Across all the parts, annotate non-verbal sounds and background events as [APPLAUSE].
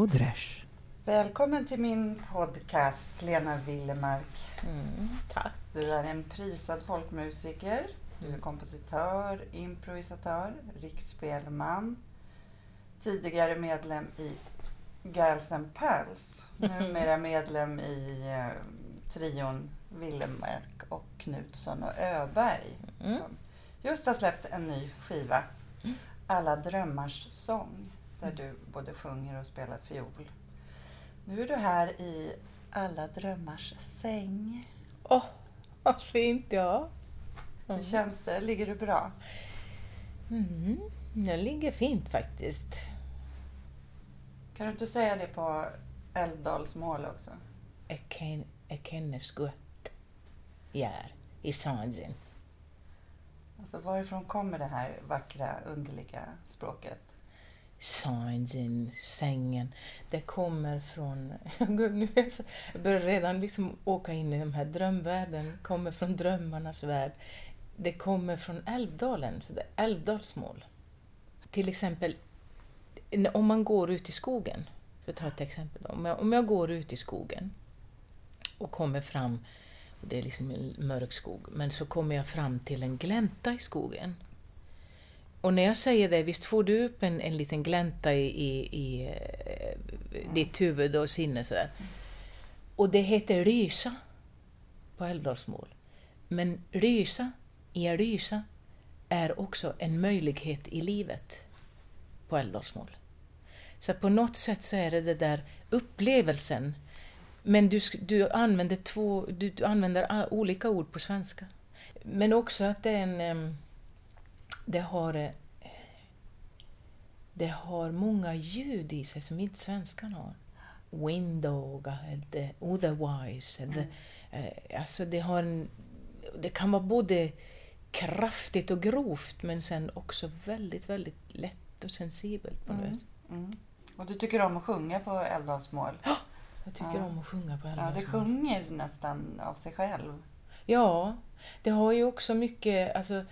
Brodrej. Välkommen till min podcast Lena Willemark. Mm, tack. Du är en prisad folkmusiker, du är kompositör, improvisatör, riksspelman, tidigare medlem i Girls and Pals, [LAUGHS] numera medlem i eh, trion Willemark och Knutsson och Öberg. Mm. Som just har släppt en ny skiva, Alla drömmars sång, där du både sjunger och spelar fiol. Nu är du här i Alla drömmars säng. Åh, vad fint ja. Hur känns det? Ligger du bra? Mm, jag ligger fint faktiskt. Kan du inte säga det på älvdalsmål också? Jag känner gott. Gör i sansen. Alltså varifrån kommer det här vackra, underliga språket? Sansen, sängen. Det kommer från... [LAUGHS] Nu jag, börjar redan liksom åka in i den här drömvärlden. kommer från drömmarnas värld. Det kommer från Älvdalen, så det är älvdalsmål. Till exempel, om man går ut i skogen, för att ta ett exempel. Om jag, om jag går ut i skogen och kommer fram, och det är liksom en mörk skog, men så kommer jag fram till en glänta i skogen. Och när jag säger det, visst får du upp en, en liten glänta i, i, i eh, ditt huvud och sinne sådär. Och det heter rysa på älvdalsmål. Men rysa, i att rysa, är också en möjlighet i livet på älvdalsmål. Så på något sätt så är det det där upplevelsen, men du, du, använder, två, du, du använder olika ord på svenska. Men också att det är en det har, eh, det har många ljud i sig som inte svenskan har. Window, eller otherwise. Eh, alltså det, har en, det kan vara både kraftigt och grovt men sen också väldigt, väldigt lätt och sensibelt på något Mm. Mm. Och du tycker om att sjunga på älvdalsmål? Jag tycker Ja. om att sjunga på Ja, alla det sjunger nästan av sig själv. Ja, det har ju också mycket, alltså,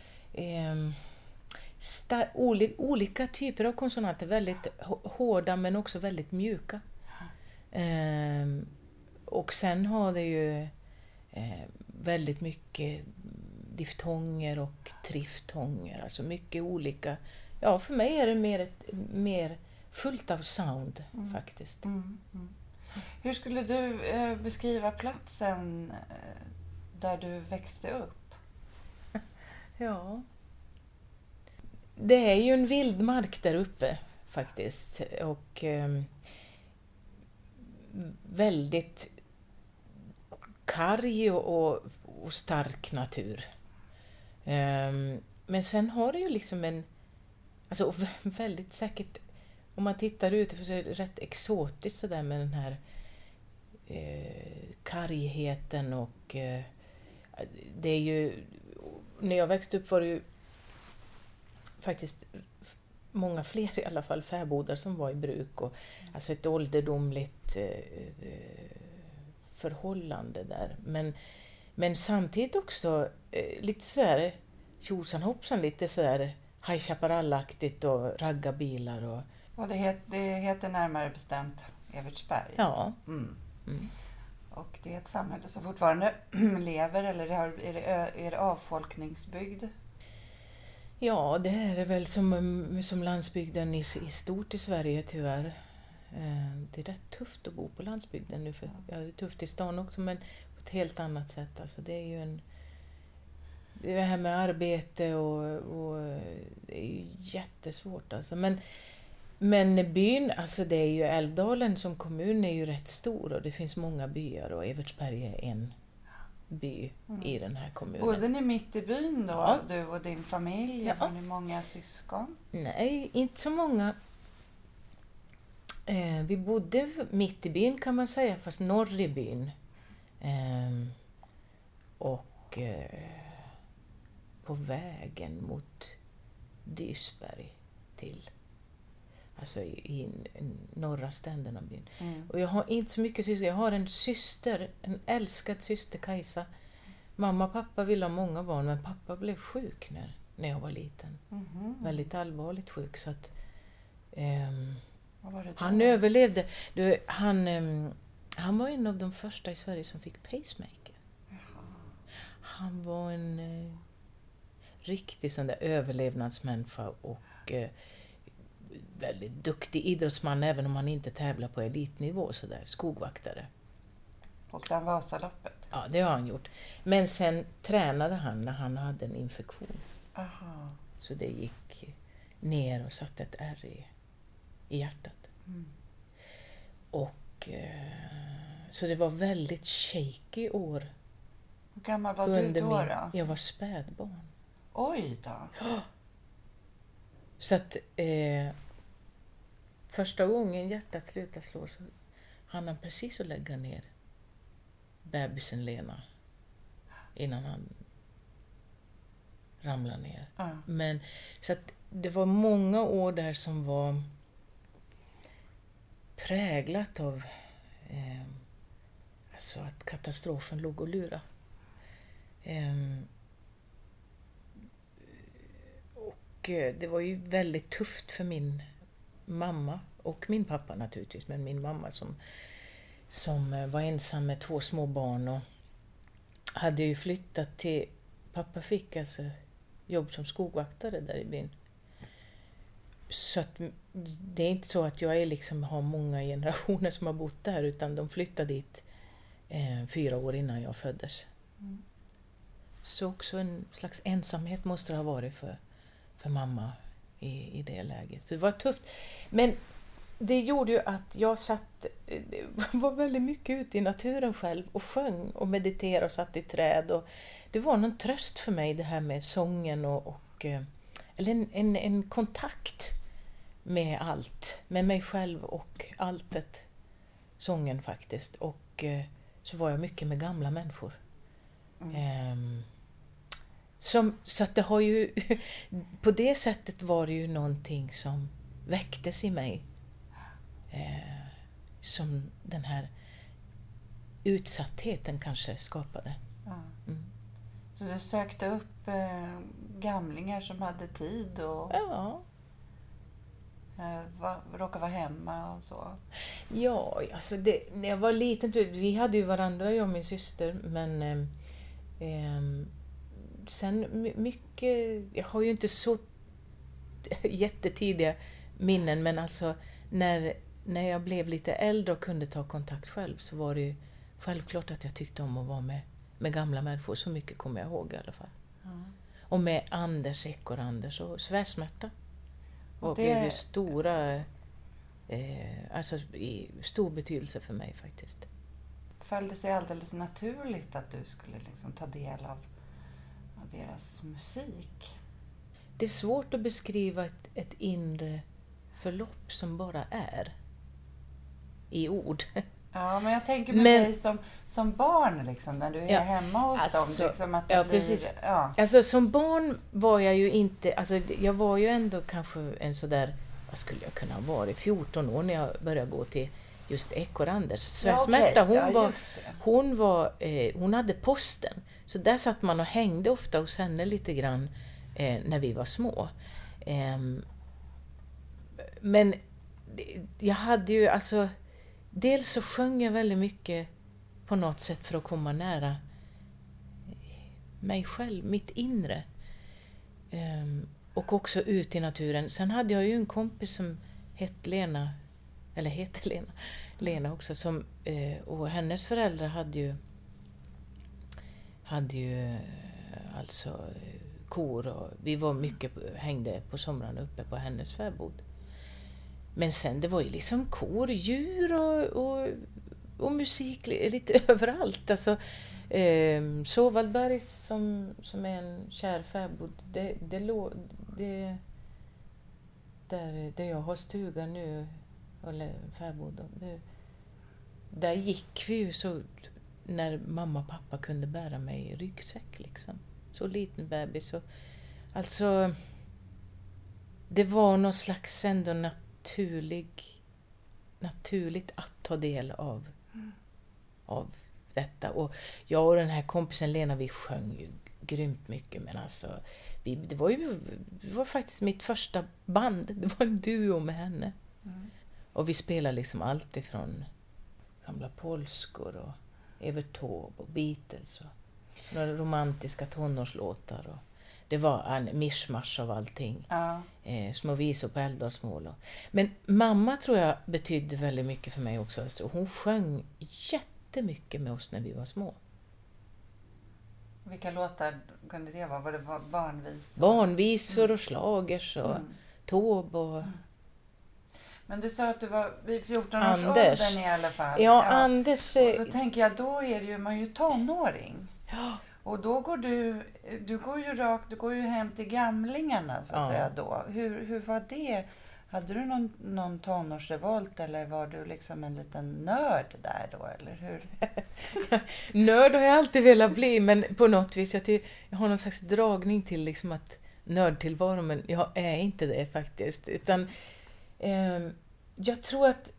sta- oli- olika typer av konsonanter, väldigt hå- hårda men också väldigt mjuka. Ehm, och sen har det ju eh, väldigt mycket diftonger och triftonger, alltså mycket olika. Ja, för mig är det mer, ett, mer fullt av sound Mm. faktiskt. Mm. Mm. Hur skulle du eh, beskriva platsen eh, där du växte upp? Ja. Det är ju en vildmark där uppe faktiskt och eh, väldigt karg och, och, stark natur. Eh, men sen har det ju liksom en, alltså väldigt säkert, om man tittar ut så är det rätt exotiskt sådär med den här eh, kargheten och eh, det är ju, när jag växte upp var det ju faktiskt många fler i alla fall fäbodar som var i bruk och alltså ett ålderdomligt eh, eh, förhållande där. Men, men samtidigt också eh, lite sådär tjosan hoppsan, lite sådär High Chaparral-aktigt och raggarbilar och Och det, het, det heter närmare bestämt Evertsberg. ja. Mm. Mm. Och det är ett samhälle som fortfarande [CLEARS THROAT] lever eller är det, är det avfolkningsbygd? Ja, det är det väl som, mm, som landsbygden i, i stort i Sverige tyvärr. Eh, Det är rätt tufft att bo på landsbygden nu. För, ja, det är tufft i stan också men på ett helt annat sätt. Alltså, det är ju en... Det här med arbete och, och eh, det är ju jättesvårt alltså. Men, men byn, alltså det är ju Älvdalen som kommun är ju rätt stor och det finns många byar och Evertsberg är en. by Mm. i den här kommunen. Bodde ni mitt i byn då, Ja. du och din familj? Ja. Var ni många syskon? Nej, inte så många. Eh, vi bodde mitt i byn kan man säga, fast norr i byn. Ehm, och eh, på vägen mot Dysberg till, alltså i, i norra ständen av byn. Mm. Och jag har inte så mycket syskon. Jag har en syster, en älskad syster Kajsa. Mamma och pappa ville ha många barn men pappa blev sjuk när, när jag var liten. Mhm. Väldigt allvarligt sjuk så att då? han överlevde. Du, han, ehm, han var en av de första i Sverige som fick pacemaker. Han var en eh, riktig sån där överlevnadsmänniska och eh, väldigt duktig idrottsman även om han inte tävlar på elitnivå sådär, skogvaktare. Åkte han Vasaloppet? Ja, det har han gjort. Men sen tränade han när han hade en infektion. Aha. Så det gick ner och satte ett ärr i, i hjärtat. Mm. Och, eh, så det var väldigt shaky år. Hur gammal var under du då? min, då? Jag var spädbarn. Oj då. Så att eh, första gången hjärtat slutade slå så hann han precis att lägga ner bebisen Lena innan han ramlade ner. Ja. Men, så att det var många år där som var präglat av eh, alltså att katastrofen låg och lura. Och eh, det var ju väldigt tufft för min mamma och min pappa naturligtvis, men min mamma som, som eh, var ensam med två små barn och hade ju flyttat till... Pappa fick alltså jobb som skogvaktare där i byn. Så att det är inte så att jag är liksom, har många generationer som har bott där utan de flyttade dit eh, fyra år innan jag föddes. Mm. Så också en slags ensamhet måste det ha varit för, för mamma i, i det läget. Så det var tufft. Men det gjorde ju att jag satt, eh, [LAUGHS] var väldigt mycket ute i naturen själv och sjöng och mediterade och satt i träd. Och det var någon tröst för mig det här med sången och, och eh, eller en, en, en kontakt med allt, med mig själv och alltet, sången faktiskt. Och eh, så var jag mycket med gamla människor. Mm. Ehm, som, så att det har ju, [LAUGHS] på det sättet var det ju någonting som väcktes i mig. Eh, som den här utsattheten kanske skapade. Mm. Så du sökte upp eh, gamlingar som hade tid och Ja, eh, va, råkade vara hemma och så? ja alltså det, när jag var liten, vi hade ju varandra jag och min syster, men ehm, ehm, sen my- mycket, jag har ju inte så [LAUGHS] jättetidiga minnen, men alltså när, när jag blev lite äldre och kunde ta kontakt själv så var det ju självklart att jag tyckte om att vara med, med gamla människor. Så mycket kommer jag ihåg i alla fall. Ja. Och med Anders, Ekor-Anders och Svärsmärta. Och det- blev ju stora, eh, alltså i stor betydelse för mig faktiskt. Föll det sig alldeles naturligt att du skulle liksom ta del av deras musik? Det är svårt att beskriva ett, ett inre förlopp som bara är i ord. [LAUGHS] Ja, men jag tänker Men- dig som, som barn, liksom, när du är Ja, hemma hos alltså, dem. Liksom, att det ja, blir, precis. Ja, Alltså som barn var jag ju inte, alltså jag var ju ändå kanske en sådär, vad skulle jag kunna ha varit, 14 år när jag började gå till just Ekor-Anders. Svärsmärta, ja, okej. hon ja, var. Hon, var, eh, hon hade posten, så där satt man och hängde ofta hos henne lite grann eh, när vi var små. Eh, men jag hade ju alltså... Dels så sjöng jag väldigt mycket på något sätt för att komma nära mig själv, mitt inre. Um, och också ut i naturen. Sen hade jag ju en kompis som hette Lena, eller heter Lena, Lena också, som, uh, och hennes föräldrar hade ju hade ju alltså kor och vi var mycket, hängde på somrarna uppe på hennes fäbod. Men sen det var ju liksom kor, djur och, och, och musik lite [LAUGHS] överallt. Alltså, Eh, Sovallberg som, som är en kär fäbod, det, det, lå- det, där, där jag har stuga nu, eller fäbod, där gick vi ju så när mamma och pappa kunde bära mig i ryggsäck liksom. Så liten bebis. Och, alltså, det var någon slags ändå naturlig, naturligt att ta del av, av detta. Och jag och den här kompisen Lena, vi sjöng ju grymt mycket men alltså, vi, det, var ju, det var faktiskt mitt första band. Det var en duo med henne. Mm. Och vi spelade liksom allt ifrån gamla polskor och Evert Taube och Beatles och några romantiska tonårslåtar. Och det var en mischmasch av allting. Ja. Eh, små visor på älvdalsmål. Men mamma tror jag betydde väldigt mycket för mig också. Alltså, hon sjöng jättemycket med oss när vi var små. Vilka låtar kunde det vara? Var det ba- barnvisor? Barnvisor och schlagers och Mm. Taube och... Men du sa att du var vid 14 års åldern i alla fall. Ja, Anders... Och Då tänker jag, då är ju, man ju tonåring. Ja, Och då går du, du går ju rakt, du går ju hem till gamlingarna så att Ja. säga då. Hur, hur var det? Hade du någon, någon tonårsrevolt eller var du liksom en liten nörd där då eller hur? [LAUGHS] Nörd har jag alltid velat bli, men på något vis, jag, ty- jag har någon slags dragning till liksom att nördtillvaro, men jag är inte det faktiskt. Utan ehm, jag tror att...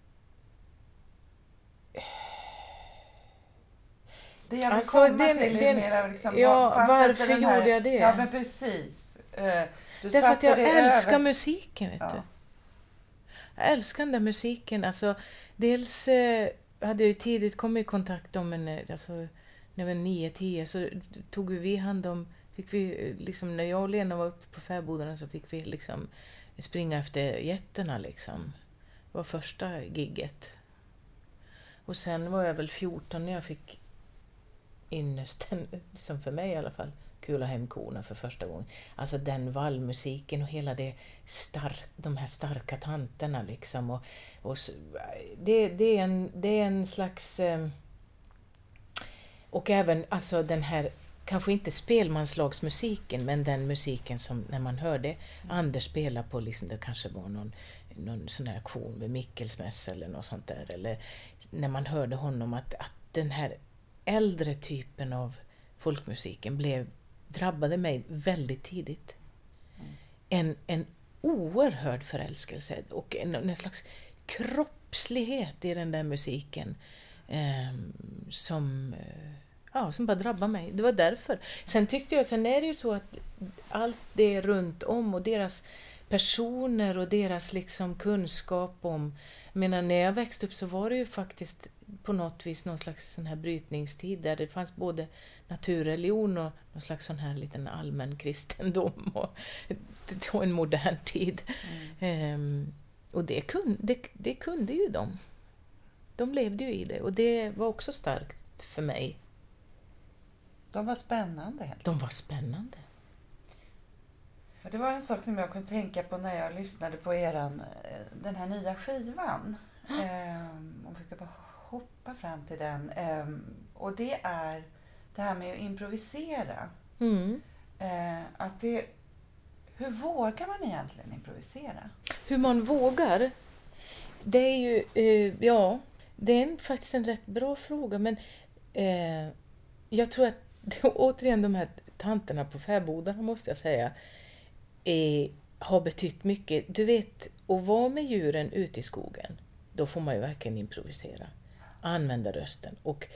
Det jag vill Alltså, komma den- till är mera liksom, ja, varför här- gjorde jag det? Ja men precis. Eh, Därför att jag älskar över- musiken, vet Ja. du. Jag älskar den där musiken. Alltså, dels eh, hade jag ju tidigt kommit i kontakt om en, eh, alltså, när jag var 9-10 så tog vi hand om, fick vi, eh, liksom, när jag och Lena var uppe på fäbodarna så fick vi liksom springa efter getterna liksom. Det var första gigget. Och sen var jag väl 14 när jag fick ynnesten, som liksom för mig i alla fall, kula hem korna för första gången. Alltså den vallmusiken och hela det stark, de här starka tanterna liksom. Och, och så, det, det, är en, det är en slags... Eh, och även alltså den här, kanske inte spelmanslagsmusiken, men den musiken som när man hörde Anders spela på, liksom, det kanske var någon, någon sån här auktion med Mikkelsmäss eller något sånt där. Eller när man hörde honom att, att den här äldre typen av folkmusiken blev, drabbade mig väldigt tidigt. En, en oerhörd förälskelse och en, en slags kroppslighet i den där musiken eh, som, eh, ja, som bara drabbade mig. Det var därför. Sen tyckte jag, sen är det ju så att allt det runt om och deras personer och deras liksom kunskap om... Jag menar, när jag växte upp så var det ju faktiskt på något vis någon slags sån här brytningstid där det fanns både naturreligion och någon slags sån här liten allmän kristendom och, [LAUGHS] och en modern tid. Ehm, och det, kun, det, det kunde ju de. De levde ju i det och det var också starkt för mig. De var spännande helt De var spännande. Det var en sak som jag kunde tänka på när jag lyssnade på eran, eh, den här nya skivan. Ehm, om vi ska bara hoppa fram till den. Ehm, och det är det här med att improvisera. Mm. Eh, att det, hur vågar man egentligen improvisera? Hur man vågar, det är ju, eh, ja, det är en, faktiskt en rätt bra fråga men eh, jag tror att, [LAUGHS] återigen de här tanterna på fäbodarna måste jag säga, är, har betytt mycket. Du vet, att vara med djuren ute i skogen, då får man ju verkligen improvisera. Använda rösten och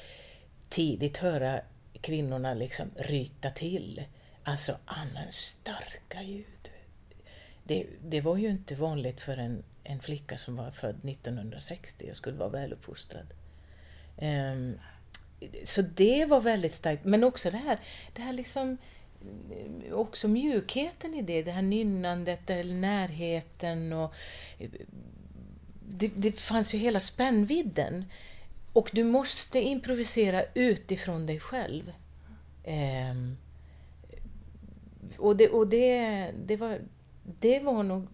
tidigt höra kvinnorna liksom ryta till. Alltså använda starka ljud. Det, det var ju inte vanligt för en, en flicka som var född 1960 och skulle vara väluppfostrad. Um, så det var väldigt starkt. Men också det här, det här liksom eh, också mjukheten i det, det här nynnandet eller närheten och eh, det, det fanns ju hela spännvidden. Och du måste improvisera utifrån dig själv. Um, och det, och det, det, var, det var nog,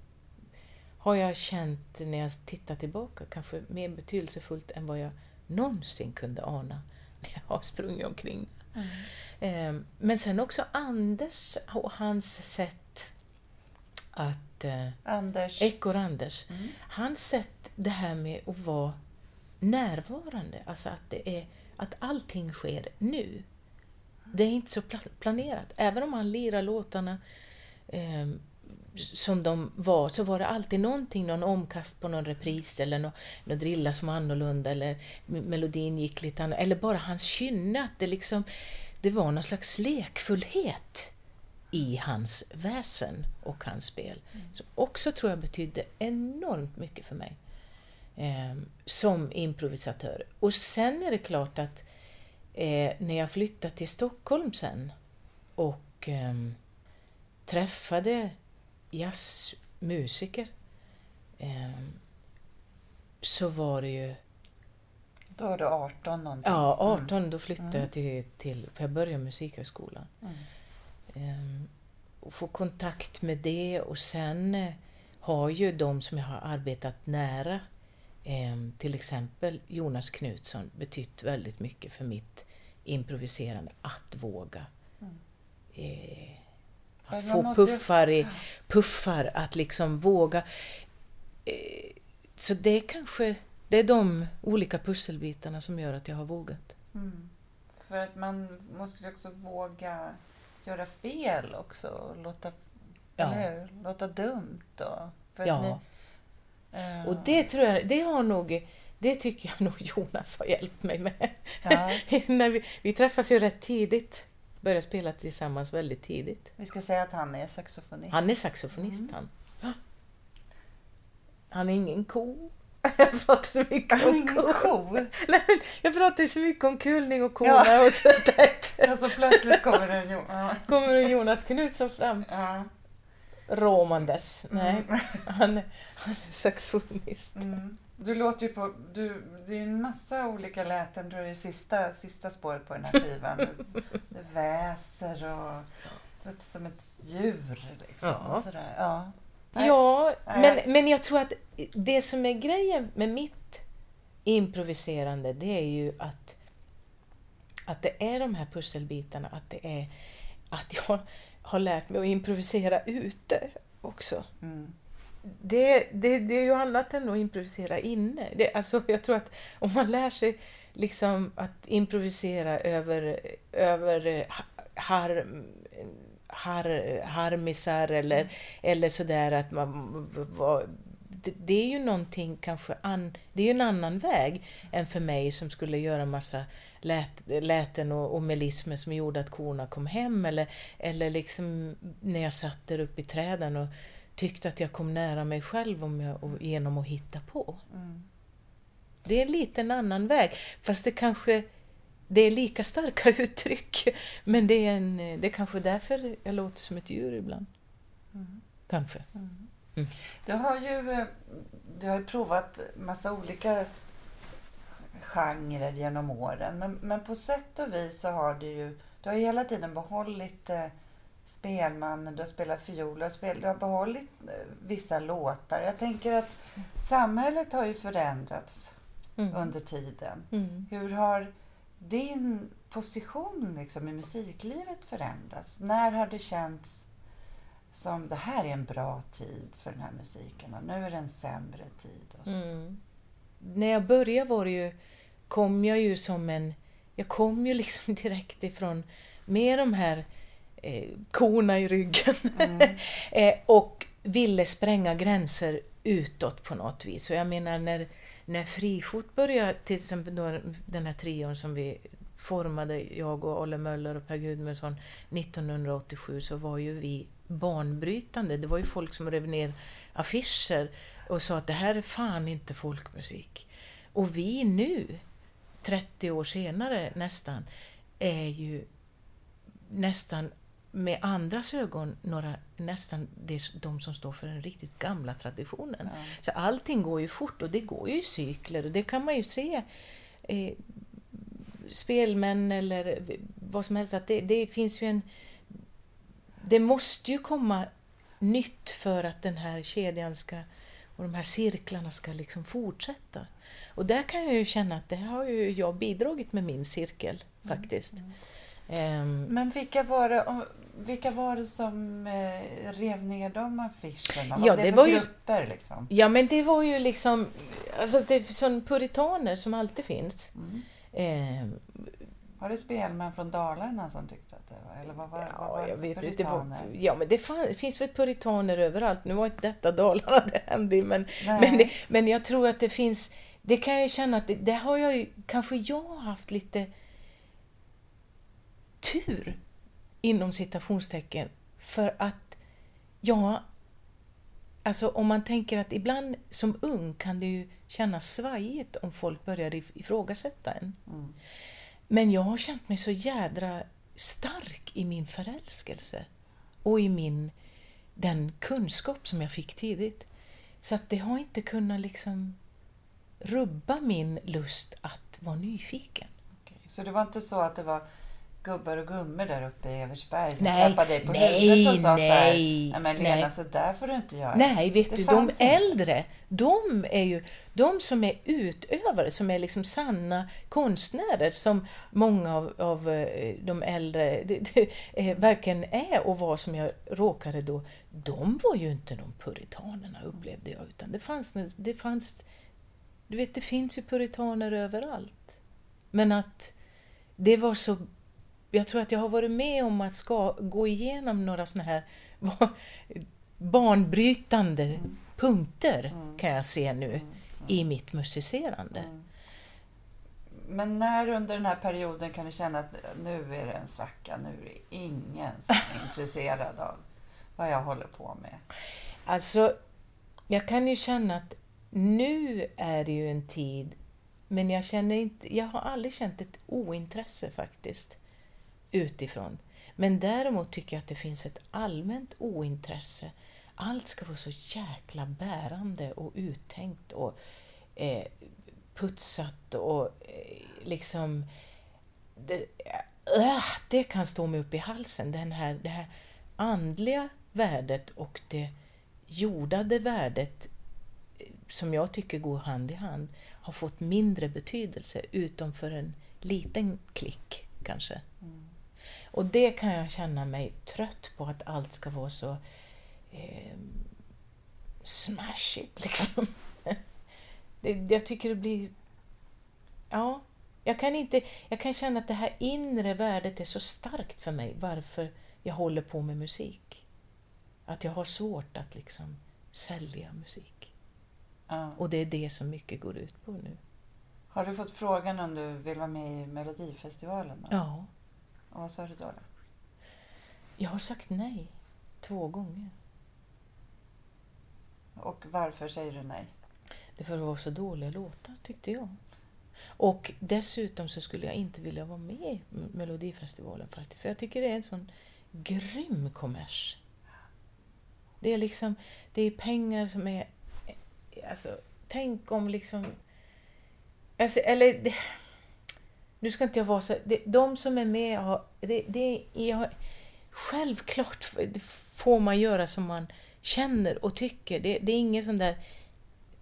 har jag känt när jag tittar tillbaka, kanske mer betydelsefullt än vad jag någonsin kunde ana när [LAUGHS] jag har sprungit omkring. Eh, Men sen också Anders och hans sätt att... eh, Anders. Ekor Anders. Mm. Hans sätt det här med att vara närvarande, alltså att, det är, att allting sker nu. Det är inte så pla- planerat. Även om han lirar låtarna eh, som de var, så var det alltid någonting, någon omkast på någon repris eller någon, någon drilla som var annorlunda eller melodin gick lite annorlunda. Eller bara hans kynne, att det liksom, det var någon slags lekfullhet i hans väsen och hans spel. Som också tror jag betydde enormt mycket för mig eh, som improvisatör. Och sen är det klart att eh, när jag flyttade till Stockholm sen och ehm, träffade jazzmusiker ehm, så var det ju Då var du 18 någonting. Ja, 18 då flyttade Mm. jag till, till, för jag började musikhögskolan. Mm. Ehm, och få kontakt med det och sen eh, har ju de som jag har arbetat nära, ehm, till exempel Jonas Knutsson, betytt väldigt mycket för mitt improviserande, att våga. Mm. Eh, att man få måste puffar, i, puffar, att liksom våga. Eh, så det är kanske det är de olika pusselbitarna som gör att jag har vågat. Mm. För att man måste ju också våga göra fel också. och Låta, Ja. Låta dumt då. För Ja. ni, eh, Och det tror jag, det har nog, det tycker jag nog Jonas har hjälpt mig med. Ja, [LAUGHS] När vi, vi träffas ju rätt tidigt, började spela tillsammans väldigt tidigt. vi ska säga att han är saxofonist. Han är saxofonist Mm. han. Han är ingen ko. [LAUGHS] Jag pratar så mycket om ingen ko. ko. [LAUGHS] Nej, men Jag pratar så mycket om kulning och kona Ja. och [LAUGHS] så där Alltså plötsligt kommer det en ja. kommer Jonas Knutsson fram Ja. råmandes. Nej, Mm. han, är- han är saxofonist. Mm. Du låter ju på... Du, det är en massa olika läten. Du är det sista, sista spåret på den här skivan. [LAUGHS] Du väser och låter som ett djur. Liksom, Ja. sådär. Ja. Nej. Ja, men, men jag tror att det som är grejen med mitt improviserande, det är ju att, att det är de här pusselbitarna, att det är att jag har lärt mig att improvisera ute också. Mm. Det, det, det är ju annat än att improvisera inne. Det, alltså, jag tror att om man lär sig liksom att improvisera över, över har, har, harmisar eller, eller sådär att man... var- Det, det är ju någonting kanske an, det är en annan väg än för mig som skulle göra massa lät, läten och, och melismer som gjorde att korna kom hem eller, eller liksom när jag satt där uppe i träden och tyckte att jag kom nära mig själv om jag, genom att hitta på. Mm. Det är en liten annan väg, fast det kanske det är lika starka [LAUGHS] uttryck. Men det är, en, det är kanske därför jag låter som ett djur ibland. Mm. Kanske. Mm. Mm. Du har ju du har ju provat massa olika genrer genom åren. Men, men på sätt och vis så har du ju du har ju hela tiden behållit eh, spelmannen, du har spelat fiol, du har, spel, du har behållit eh, vissa låtar. Jag tänker att samhället har ju förändrats Mm. under tiden. Mm. Hur har din position liksom, i musiklivet förändrats? När har det känts som det här är en bra tid för den här musiken och nu är det en sämre tid? Och. Mm. När jag började var ju, kom jag ju som en... Jag kom ju [LAUGHS] liksom direkt ifrån med de här eh, korna i ryggen Mm. [LAUGHS] eh, och ville spränga gränser utåt på något vis. Och jag menar när, när Frifot började, till exempel då, den här trion som vi formade, jag och Olle Möller och Per Gudmundsson 1987, så var ju vi banbrytande. Det var ju folk som rev ner affischer och sa att det här är fan inte folkmusik. Och vi nu, 30 år senare nästan, är ju nästan med andras ögon några, nästan det, de som står för den riktigt gamla traditionen. Ja. Så allting går ju fort och det går ju i cykler och det kan man ju se. Eh, spelmän eller vad som helst, att det, det finns ju en... Det måste ju komma nytt för att den här kedjan ska och de här cirklarna ska liksom fortsätta. Och där kan jag ju känna att det har ju jag bidragit med min cirkel faktiskt. Ehm, Men vilka var det, vilka var det som eh, rev ner de affischerna? Vad Ja, det, det var ju- grupper liksom? ja, men det var ju liksom, alltså det är sån puritaner som alltid finns. Mm. Ehm, Var det spelmän från Dalarna som tyckte att det var? Eller vad var, vad var Ja, jag vet inte. Ja, men det fan, finns väl puritaner överallt. Nu var inte detta Dalarna det hände men, Nej. men, det, men jag tror att det finns... Det kan jag ju känna att det, det har jag ju... Kanske jag haft lite tur, inom citationstecken, för att jag... Alltså om man tänker att ibland som ung kan det ju kännas svajigt om folk börjar if- ifrågasätta en. Mm. Men jag har känt mig så jädra stark i min förälskelse och i min, den kunskap som jag fick tidigt. Så att det har inte kunnat liksom rubba min lust att vara nyfiken. Okej, Så det var inte så att det var gubbar och gummor där uppe i Eversberg som Nej, klappade dig på nej, huvudet och sa så här, nej, nej men Lena nej. så där får du inte göra. Nej, vet Det du, de inte. äldre, de är ju de som är utövare, som är liksom sanna konstnärer, som många av, av eh, de äldre det, det, eh, verkligen är och var som jag råkade då. De var ju inte de puritanerna upplevde jag, utan det fanns, det fanns, du vet det finns ju puritaner överallt. Men att det var så jag tror att jag har varit med om att ska gå igenom några såna här banbrytande punkter kan jag se nu i mitt musicerande. Mm. Men när under den här perioden kan du känna att nu är det en svacka, nu är det ingen som är [LAUGHS] intresserad av vad jag håller på med? Alltså, jag kan ju känna att nu är det ju en tid, men jag känner inte, jag har aldrig känt ett ointresse faktiskt utifrån. Men däremot tycker jag att det finns ett allmänt ointresse. Allt ska vara så jäkla bärande och uttänkt och eh, putsat och eh, liksom... Det, äh, det kan stå mig upp i halsen, den här, det här andliga värdet och det jordade värdet eh, som jag tycker går hand i hand har fått mindre betydelse utom för en liten klick kanske. Mm. Och det kan jag känna mig trött på att allt ska vara så eh, smashigt [LAUGHS] liksom. det, jag tycker det blir... Ja, jag kan inte... Jag kan känna att det här inre värdet är så starkt för mig varför jag håller på med musik. Att jag har svårt att liksom sälja musik. Ja. Och det är det som mycket går ut på nu. Har du fått frågan om du vill vara med i Melodifestivalen? Då? Ja, Och vad sa du då? då? jag har sagt nej två gånger. Och varför säger du nej? Det för att det var så dåliga låtar, tyckte jag. Och dessutom så skulle jag inte vilja vara med i Melodifestivalen faktiskt, för jag tycker det är en sån grym kommers. Det är liksom, det är pengar som är... Alltså, tänk om liksom... Alltså, eller... Det, nu ska inte jag vara så... Det, de som är med har... Det, det är, självklart får man göra som man känner och tycker. Det, det är ingen sån där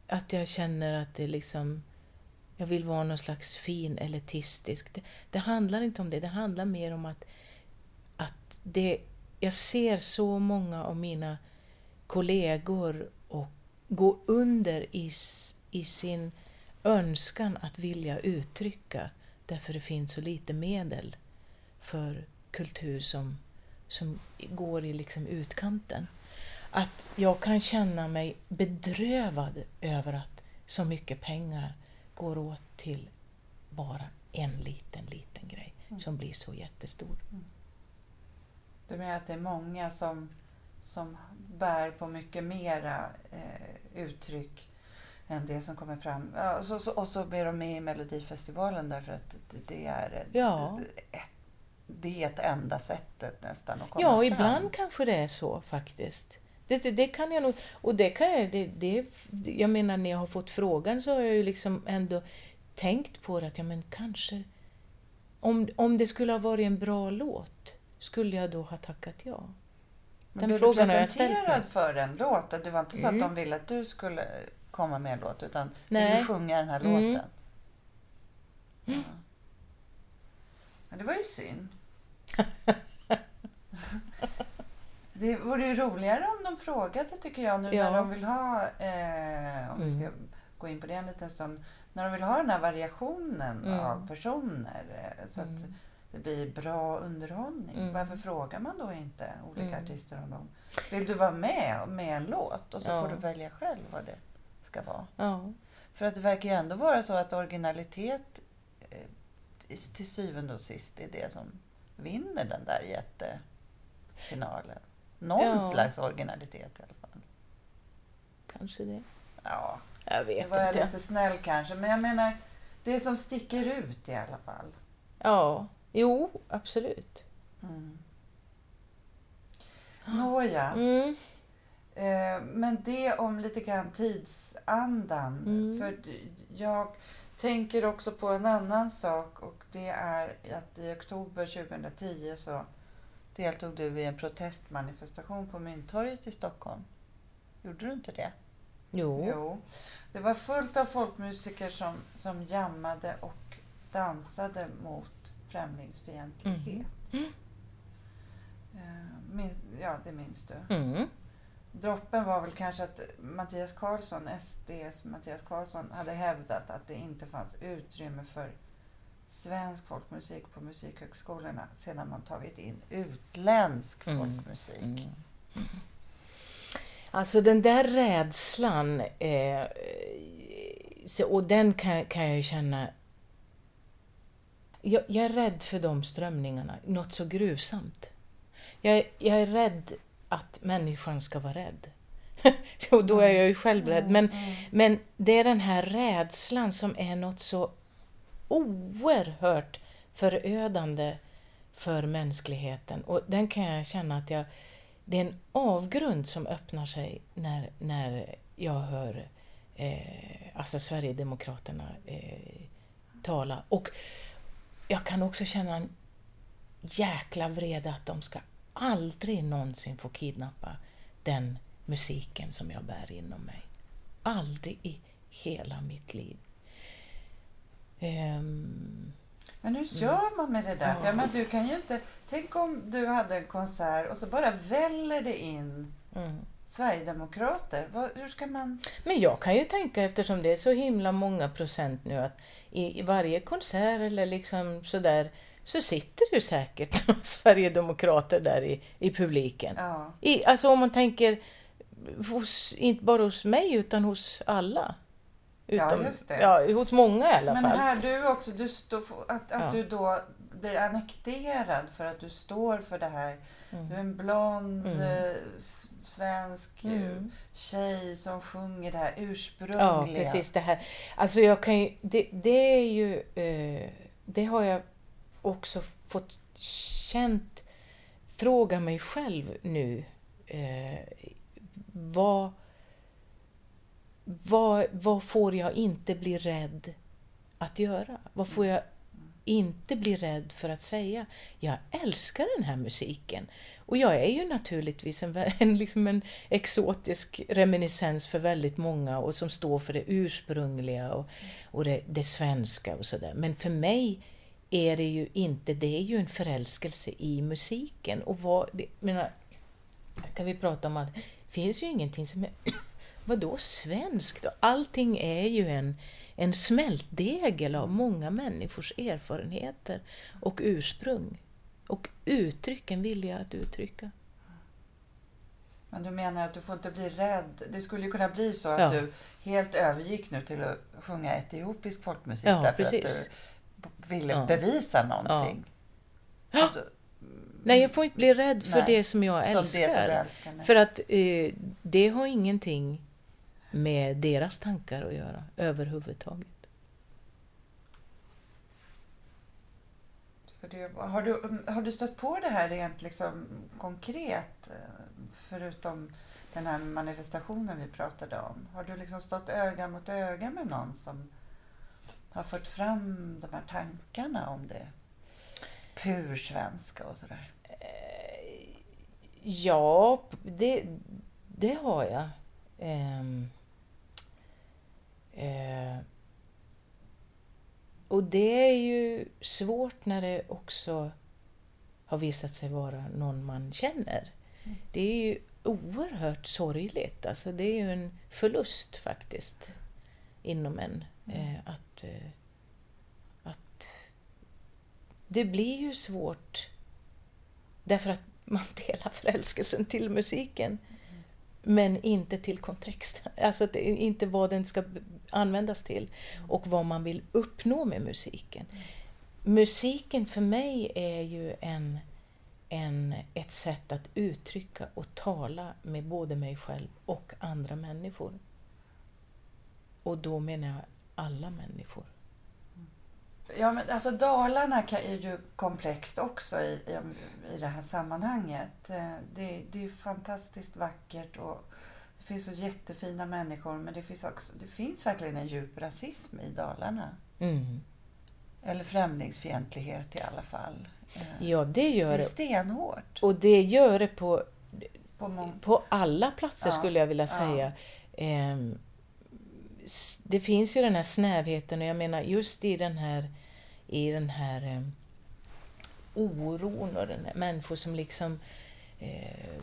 att jag känner att det liksom jag vill vara någon slags fin elitistisk. Det, det handlar inte om det, det handlar mer om att, att det, jag ser så många av mina kollegor och gå under i, i sin önskan att vilja uttrycka därför det finns så lite medel för kultur som, som går i liksom utkanten. Att jag kan känna mig bedrövad över att så mycket pengar går åt till bara en liten, liten grej som blir så jättestor. Du menar att det är många som, som bär på mycket mera eh, uttryck än det som kommer fram. Ja, så, så, och så blir de med i Melodifestivalen därför att det, är ett, Ja. ett, det är ett enda sättet nästan att komma Ja, fram. ibland kanske det är så faktiskt. Det, det, det kan jag nog, och det kan jag, det, det, jag menar när jag har fått frågan så har jag ju liksom ändå tänkt på det att ja men kanske, om, om det skulle ha varit en bra låt, skulle jag då ha tackat ja? Men Den frågan du har jag ställt mig. för en låt? Det var inte så Mm. att de ville att du skulle komma med en låt utan vill Nej. du sjunga den här Mm. låten? Ja. Men det var ju synd. [LAUGHS] Det vore ju roligare om de frågade tycker jag nu Ja. när de vill ha, eh, om vi ska Mm. gå in på det en liten stund, när de vill ha den här variationen Mm. av personer eh, så att Mm. det blir bra underhållning. Mm. Varför frågar man då inte olika Mm. artister om dem? Vill du vara med med en låt och så Ja. får du välja själv vad det ska vara. Ja. För att det verkar ju ändå vara så att originalitet eh, till- syvende och sist är det som vinner den där jättefinalen. Någon Ja. slags originalitet i alla fall. Kanske det. Ja, Jag vet var jag inte. lite snäll kanske. Men jag menar, det som sticker ut i alla fall. Ja, jo, absolut. Mm. Nåja, Mm. Eh, men det om lite grann tidsandan. Mm. För jag tänker också på en annan sak och det är att i oktober 2010 så deltog du i en protestmanifestation på Mynttorget i Stockholm. Gjorde du inte det? Jo. Jo. Det var fullt av folkmusiker som, som jammade och dansade mot främlingsfientlighet. Mm. Eh, min, ja, det minns du. Mm. Droppen var väl kanske att Mattias Karlsson, SDs Mattias Karlsson, hade hävdat att det inte fanns utrymme för svensk folkmusik på musikhögskolorna sedan man tagit in utländsk Mm. folkmusik. Mm. Alltså den där rädslan, eh, så, och den kan, kan jag känna... Jag, jag är rädd för de strömningarna, något så grusamt. Jag, jag är rädd att människan ska vara rädd. [LAUGHS] och då är jag ju själv rädd. Men, Mm. men det är den här rädslan som är något så oerhört förödande för mänskligheten. Och den kan jag känna att jag... Det är en avgrund som öppnar sig när, när jag hör eh, alltså Sverigedemokraterna eh, tala. Och jag kan också känna en jäkla vrede att de ska aldrig någonsin få kidnappa den musiken som jag bär inom mig. Aldrig i hela mitt liv. Ehm, Men hur gör man med det där? Ja. Menar, du kan ju inte... Tänk om du hade en konsert och så bara väller det in mm. Sverigedemokrater. Vad, hur ska man... Men jag kan ju tänka, eftersom det är så himla många procent nu, att i, i varje konsert eller liksom sådär, så sitter det ju säkert [LAUGHS] Sverigedemokrater där i, i publiken. Ja. I, alltså om man tänker, hos, inte bara hos mig, utan hos alla. Ja, Utom, just det. Ja, hos många i alla Men fall. här du också, du för, att, att Ja. du då blir annekterad för att du står för det här. Mm. Du är en blond Mm. eh, svensk eh, Mm. tjej som sjunger det här ursprungliga. Ja, precis det här. Alltså jag kan ju, det, det är ju, eh, det har jag också fått känt, fråga mig själv nu, eh, vad, vad, vad får jag inte bli rädd att göra? Vad får jag inte bli rädd för att säga? Jag älskar den här musiken. Och jag är ju naturligtvis en, [LAUGHS] en, liksom en exotisk reminiscens för väldigt många och som står för det ursprungliga och, och det, det svenska och sådär. Men för mig är det ju inte, det är ju en förälskelse i musiken. Och vad, det, menar, kan vi prata om att det finns ju ingenting som är [COUGHS] Vadå svenskt? Allting är ju en, en smältdegel av många människors erfarenheter och ursprung. Och uttryck, en vilja att uttrycka. Men du menar att du får inte bli rädd. Det skulle ju kunna bli så att Ja. du helt övergick nu till att sjunga etiopisk folkmusik Ja, därför precis. att du ville Ja. bevisa någonting. Ja. Du- Nej, jag får inte bli rädd för Nej, det som jag Som älskar. det som älskar. För att eh, det har ingenting med deras tankar att göra överhuvudtaget. Så det, har, du, har du stött på det här rent liksom konkret? eh, Förutom den här manifestationen vi pratade om. Har du liksom stått öga mot öga med någon som har fört fram de här tankarna om det pursvenska och sådär? Ja, det, det har jag. Ehm, eh, och det är ju svårt när det också har visat sig vara någon man känner. Det är ju oerhört sorgligt. Alltså det är ju en förlust faktiskt inom en. Eh, att, eh, att det blir ju svårt därför att man delar förälskelsen till musiken men inte till kontexten. Alltså att det inte vad den ska användas till och vad man vill uppnå med musiken. Musiken för mig är ju en, en, ett sätt att uttrycka och tala med både mig själv och andra människor. Och då menar jag alla människor. Ja, men alltså Dalarna är ju komplext också i, i, i det här sammanhanget. Eh, Det, det är fantastiskt vackert och det finns så jättefina människor men det finns, också, det finns verkligen en djup rasism i Dalarna. Mm. Eller främlingsfientlighet i alla fall. Eh, Ja, det Det gör är det. stenhårt. Och det gör det på På på alla platser Ja, skulle jag vilja ja. säga. Ehm, det finns ju den här snävheten och jag menar just i den här, i den här eh, oron och den här människor som liksom eh,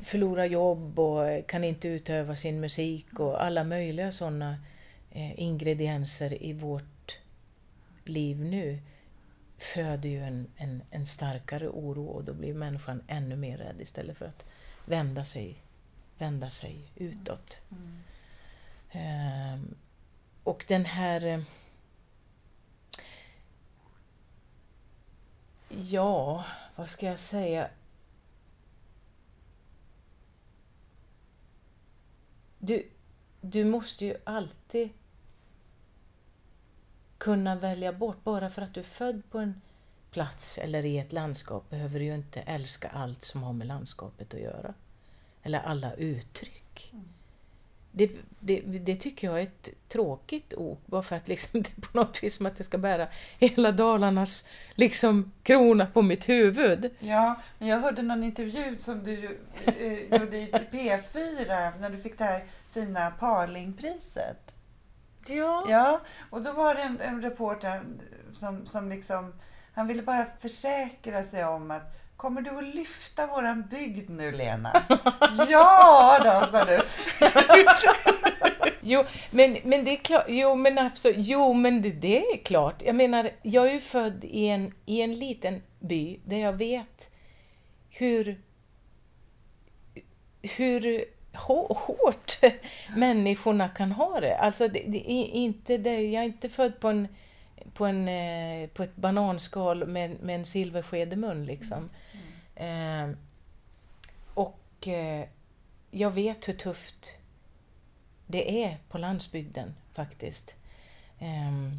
förlorar jobb och kan inte utöva sin musik och alla möjliga sådana eh, ingredienser i vårt liv nu föder ju en, en, en starkare oro och då blir människan ännu mer rädd istället för att vända sig, vända sig utåt. Mm. Ehm, och den här... Eh, ja, vad ska jag säga? Du, du måste ju alltid kunna välja bort. Bara för att du är född på en plats eller i ett landskap behöver du ju inte älska allt som har med landskapet att göra. Eller alla uttryck. Mm. Det, det, det tycker jag är ett tråkigt ord, bara för att liksom [LAUGHS] det är på något vis som att det ska bära hela Dalarnas liksom, krona på mitt huvud. Ja, men jag hörde någon intervju som du eh, gjorde i P4 när du fick det här fina Parlingpriset. Ja. Ja, och då var det en, en reporter som, som liksom, han ville bara försäkra sig om att Kommer du att lyfta våran bygd nu Lena? [LAUGHS] ja då, sa du. Jo, men, men det är klart, jo men absolut, jo men det, det är klart. Jag menar, jag är ju född i en, i en liten by där jag vet hur, hur hå- hårt människorna kan ha det. Alltså, det, det är inte det, jag är inte född på en på, en, eh, på ett bananskal med, med en silversked i mun liksom. Eh, och eh, jag vet hur tufft det är på landsbygden faktiskt. Eh,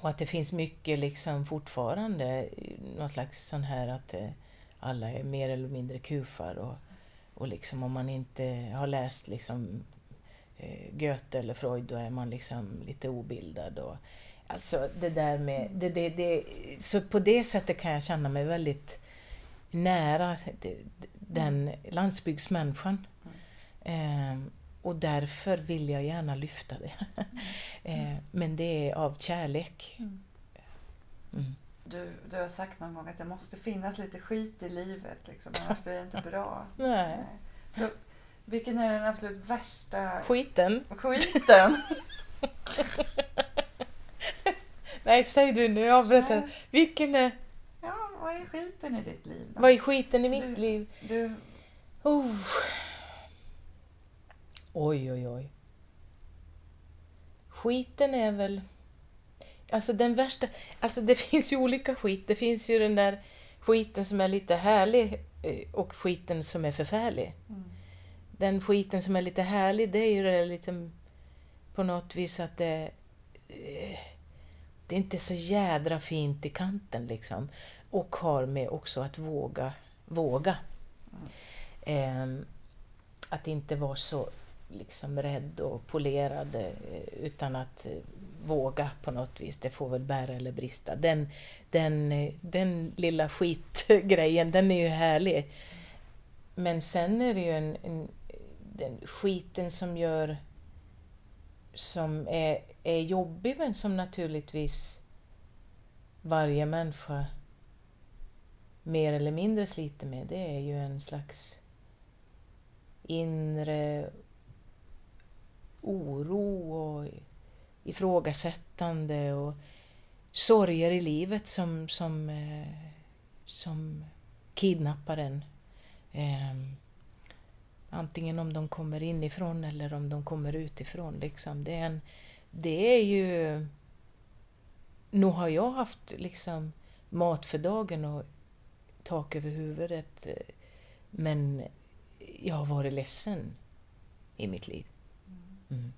och att det finns mycket liksom fortfarande, eh, någon slags sån här att eh, alla är mer eller mindre kufar och, och liksom om man inte har läst liksom eh, Goethe eller Freud då är man liksom lite obildad. Och, alltså det där med, det, det, det, så på det sättet kan jag känna mig väldigt nära den landsbygdsmänniskan. Ehm, och därför vill jag gärna lyfta det. [LAUGHS] Ehm, men det är av kärlek. Mm. du. Du har sagt någon gång att det måste finnas lite skit i livet, liksom, annars blir det inte [LAUGHS] bra. Nej. Så, vilken är den absolut värsta Skiten. skiten? [LAUGHS] Nej, säg du nu. Nej. Vilken är, vad är skiten i ditt liv då? vad är skiten i mitt Du- liv? Du, Oh. Oj, oj, oj. Skiten är väl... Alltså den värsta... Alltså det [LAUGHS] finns ju olika skit. Det finns ju den där skiten som är lite härlig eh, och skiten som är förfärlig. Mm. Den skiten som är lite härlig, det är ju det där lite på något vis att det... eh, Det är inte så jädra fint i kanten liksom. Och har med också att våga, våga. Ehm, att inte vara så liksom rädd och polerad eh, utan att eh, våga på något vis. Det får väl bära eller brista. Den, den, den lilla skitgrejen, den är ju härlig. Men sen är det ju en, en, den skiten som gör som är, är jobbig men som naturligtvis varje människa mer eller mindre sliter med, det är ju en slags inre oro och ifrågasättande och sorger i livet som, som, eh, som kidnappar en. Ehm, antingen om de kommer inifrån eller om de kommer utifrån. Liksom. Det, är en, det är ju... Nog har jag haft liksom mat för dagen och tak över huvudet men jag har varit ledsen i mitt liv. Mm.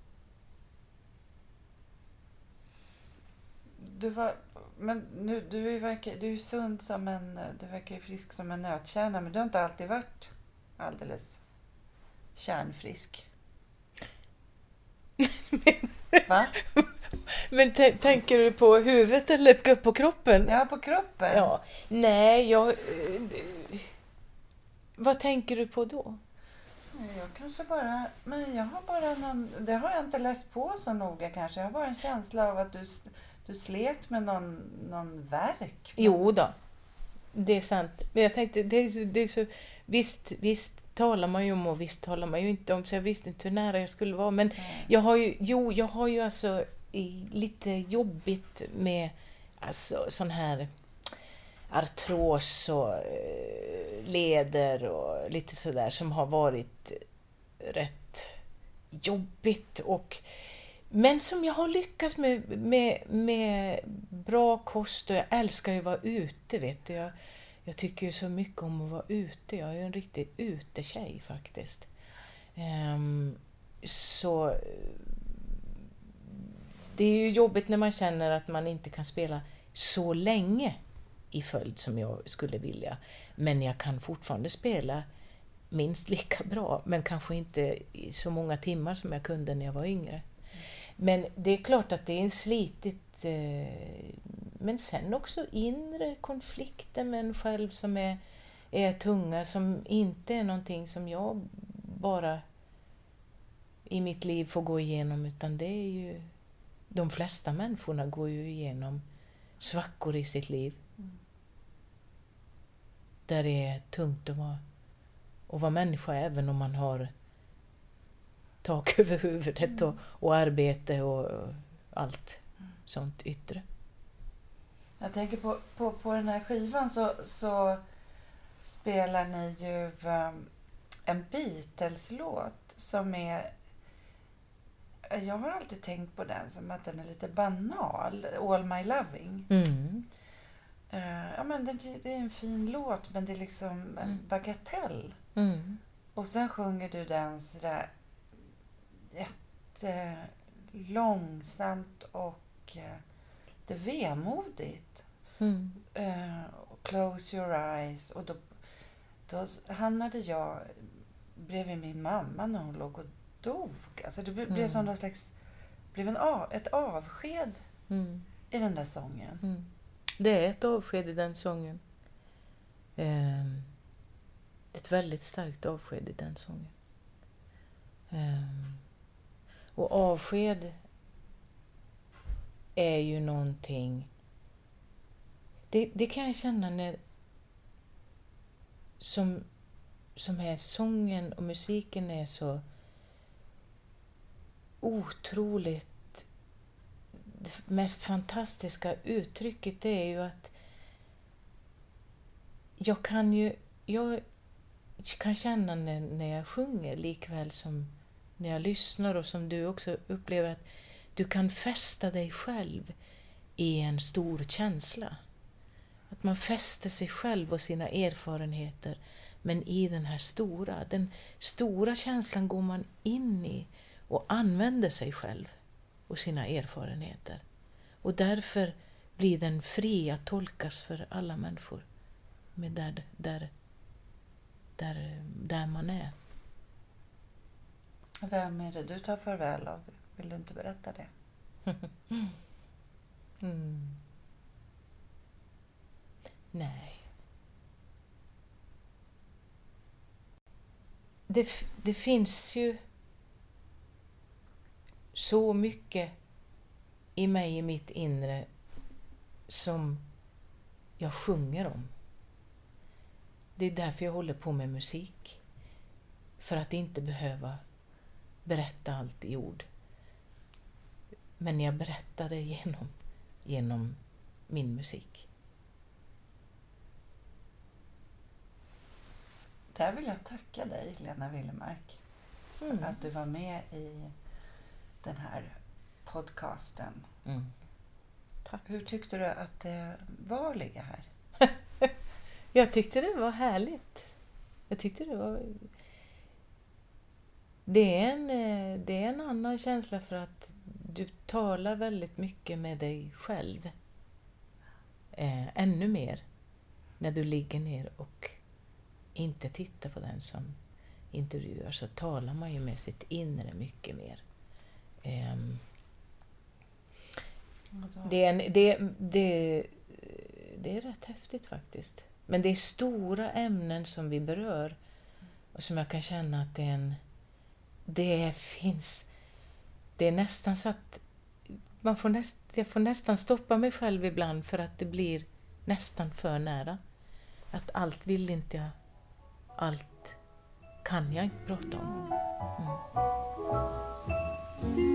Du var, men nu, du, är, verkar, du är sund som en, du verkar frisk som en nötkärna men du har inte alltid varit alldeles kärnfrisk. [LAUGHS] Va? Men tänker du på huvudet eller på kroppen? Ja, på kroppen. Ja. Nej, jag... eh, Vad tänker du på då? Jag kanske bara, men jag har bara någon, det har jag inte läst på så noga kanske. Jag har bara en känsla av att du, du slet med någon, någon verk. Jo då, det är sant. Men jag tänkte, det är, så, det är så... Visst, visst talar man ju om och visst talar man ju inte om, så jag visste inte hur nära jag skulle vara. Men Nej. jag har ju, jo, jag har ju alltså lite jobbigt med alltså, sån här artros och eh, leder och lite sådär som har varit rätt jobbigt. Och, men som jag har lyckats med, med, med bra kost och jag älskar ju att vara ute. Vet du. Jag, jag tycker ju så mycket om att vara ute. Jag är ju en riktig utetjej faktiskt. Um, så det är ju jobbigt när man känner att man inte kan spela så länge i följd som jag skulle vilja. Men jag kan fortfarande spela minst lika bra, men kanske inte i så många timmar som jag kunde när jag var yngre. Men det är klart att det är en slitigt... Eh, men sen också inre konflikter med en själv som är, är tunga, som inte är någonting som jag bara i mitt liv får gå igenom, utan det är ju... De flesta människorna går ju igenom svackor i sitt liv. Där det är tungt att vara, att vara människa även om man har tak [LAUGHS] över huvudet och, och arbete och, och allt sånt yttre. Jag tänker på, på, på den här skivan så, så spelar ni ju um, en Beatles-låt som är... Jag har alltid tänkt på den som att den är lite banal. All My Loving. Mm. Eh, ja, men det, det är en fin låt men det är liksom en Mm. bagatell. Mm. Och sen sjunger du den sådär jättelångsamt och eh, det är vemodigt. Mm. Och close your eyes. Och då, då hamnade jag bredvid min mamma när hon låg och dog. Alltså det blev, Mm. som någon slags, blev en av, ett avsked Mm. i den där sången. Mm. Det är ett avsked i den sången. Ehm, ett väldigt starkt avsked i den sången. Ehm, och avsked är ju någonting... Det, det kan jag känna när... Som, som är sången och musiken är så otroligt det mest fantastiska uttrycket det är ju att jag kan ju jag kan känna när, när jag sjunger likväl som när jag lyssnar och som du också upplever att du kan fästa dig själv i en stor känsla. Att man fäster sig själv och sina erfarenheter men i den här stora, den stora känslan går man in i och använder sig själv och sina erfarenheter. Och därför blir den fri att tolkas för alla människor med där, där, där, där man är. Vem är det du tar farväl av? Vill du inte berätta det? [LAUGHS] Mm. Nej. Det, det finns ju så mycket i mig, i mitt inre, som jag sjunger om. Det är därför jag håller på med musik. För att inte behöva berätta allt i ord. Men jag berättar det genom, genom min musik. Där vill jag tacka dig, Lena Willemark, för Mm. att du var med i den här podcasten. Mm. Hur tyckte du att det var att ligga här? [LAUGHS] Jag tyckte det var härligt. Jag tyckte det var... Det är, en, eh, det är en annan känsla för att du talar väldigt mycket med dig själv. Eh, ännu mer när du ligger ner och inte tittar på den som intervjuar så talar man ju med sitt inre mycket mer. Ehm, det, är en, det, det, det är rätt häftigt faktiskt. Men det är stora ämnen som vi berör och som jag kan känna att det är en... Det finns... Det är nästan så att man får näst, jag får nästan stoppa mig själv ibland för att det blir nästan för nära. Att allt vill inte jag... Allt kan jag inte prata om. Mm.